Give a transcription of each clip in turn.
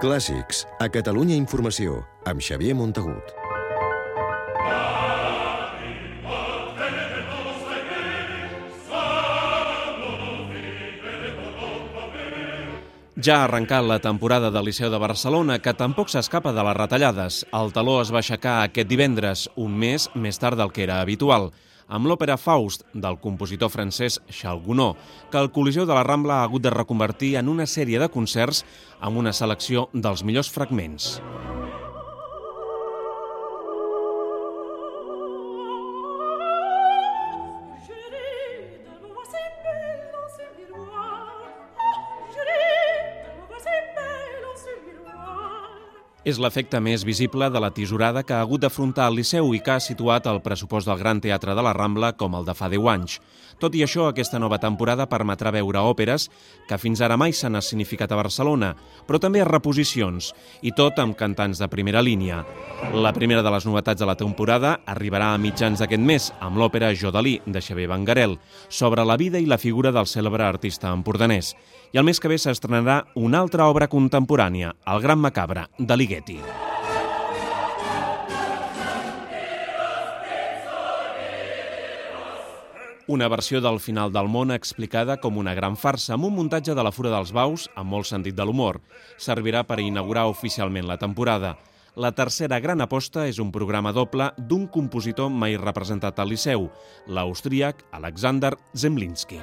Clàssics, a Catalunya Informació, amb Xavier Montagut. Ja ha arrencat la temporada del Liceu de Barcelona, que tampoc s'escapa de les retallades. El taló es va aixecar aquest divendres, un mes més tard del que era habitual amb l'òpera Faust del compositor francès Charles Gounod, que el Coliseu de la Rambla ha hagut de reconvertir en una sèrie de concerts amb una selecció dels millors fragments. És l'efecte més visible de la tisorada que ha hagut d'afrontar el Liceu i que ha situat el pressupost del Gran Teatre de la Rambla com el de fa 10 anys. Tot i això, aquesta nova temporada permetrà veure òperes que fins ara mai s'han significat a Barcelona, però també reposicions, i tot amb cantants de primera línia. La primera de les novetats de la temporada arribarà a mitjans d'aquest mes amb l'òpera Jodalí, de Xavier Bangarel, sobre la vida i la figura del cèlebre artista empordanès. I el mes que ve s'estrenarà una altra obra contemporània, El Gran Macabre, de Ligeti. Una versió del final del món explicada com una gran farsa amb un muntatge de la Fura dels Baus amb molt sentit de l'humor. Servirà per inaugurar oficialment la temporada. La tercera gran aposta és un programa doble d'un compositor mai representat al Liceu, l'austríac Alexander Zemlinsky.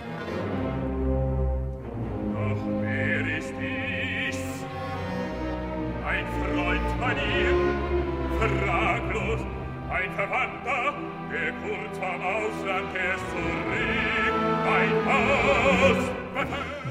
Fraglos, ein Verwandter, der kurz vom Ausland ist zurück, ein Haus.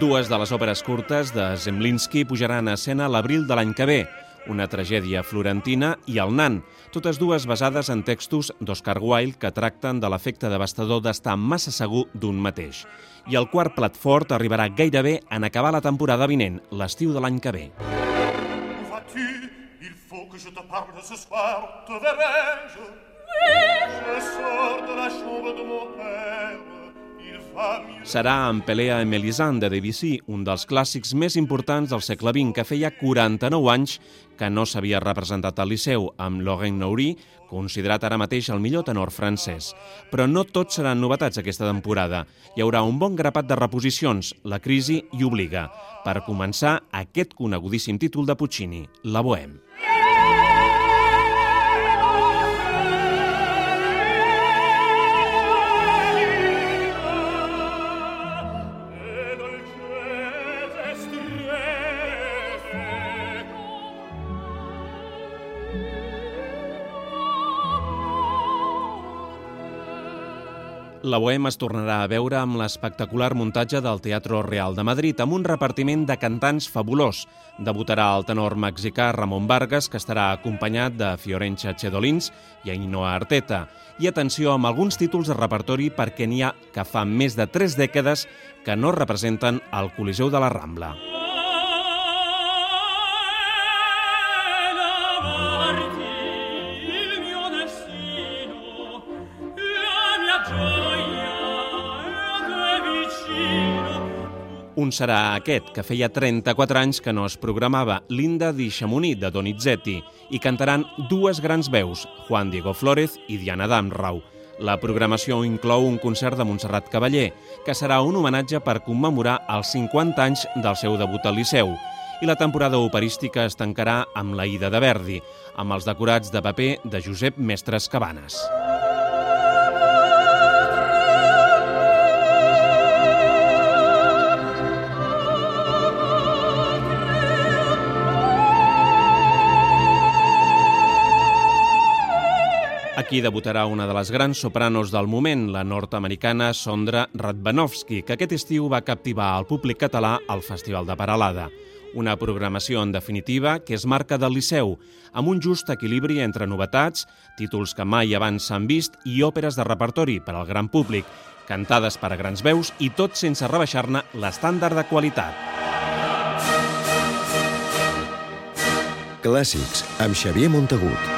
Dues de les òperes curtes de Zemlinsky pujaran a escena l'abril de l'any que ve, una tragèdia florentina i El nan, totes dues basades en textos d'Oscar Wilde que tracten de l'efecte devastador d'estar massa segur d'un mateix. I el quart plat fort arribarà gairebé en acabar la temporada vinent, l'estiu de l'any que ve. Que je te parle ce soir, te verrai-je Oui Je sors de la chambre de mon père Serà en Pelea en Mélisande de Debussy, un dels clàssics més importants del segle XX, que feia 49 anys que no s'havia representat al Liceu, amb Laurent Noury, considerat ara mateix el millor tenor francès. Però no tot seran novetats aquesta temporada. Hi haurà un bon grapat de reposicions, La crisi hi obliga. Per començar, aquest conegudíssim títol de Puccini, La Bohème. La Bohème es tornarà a veure amb l'espectacular muntatge del Teatro Real de Madrid amb un repartiment de cantants fabulós. Debutarà el tenor mexicà Ramon Vargas, que estarà acompanyat de Fiorenza Chedolins i Ainhoa Arteta. I atenció amb alguns títols de repertori perquè n'hi ha que fa més de tres dècades que no representen el Coliseu de la Rambla. Un serà aquest, que feia 34 anys que no es programava, Linda di Chamonix, de Donizetti, i cantaran dues grans veus, Juan Diego Flórez i Diana Damrau. La programació inclou un concert de Montserrat Cavaller, que serà un homenatge per commemorar els 50 anys del seu debut al Liceu. I la temporada operística es tancarà amb la Ida de Verdi, amb els decorats de paper de Josep Mestres Cabanes. Aquí debutarà una de les grans sopranos del moment, la nord-americana Sondra Radvanovski, que aquest estiu va captivar el públic català al Festival de Paralada. Una programació, en definitiva, que es marca del Liceu, amb un just equilibri entre novetats, títols que mai abans s'han vist i òperes de repertori per al gran públic, cantades per a grans veus i tot sense rebaixar-ne l'estàndard de qualitat. Clàssics, amb Xavier Montagut.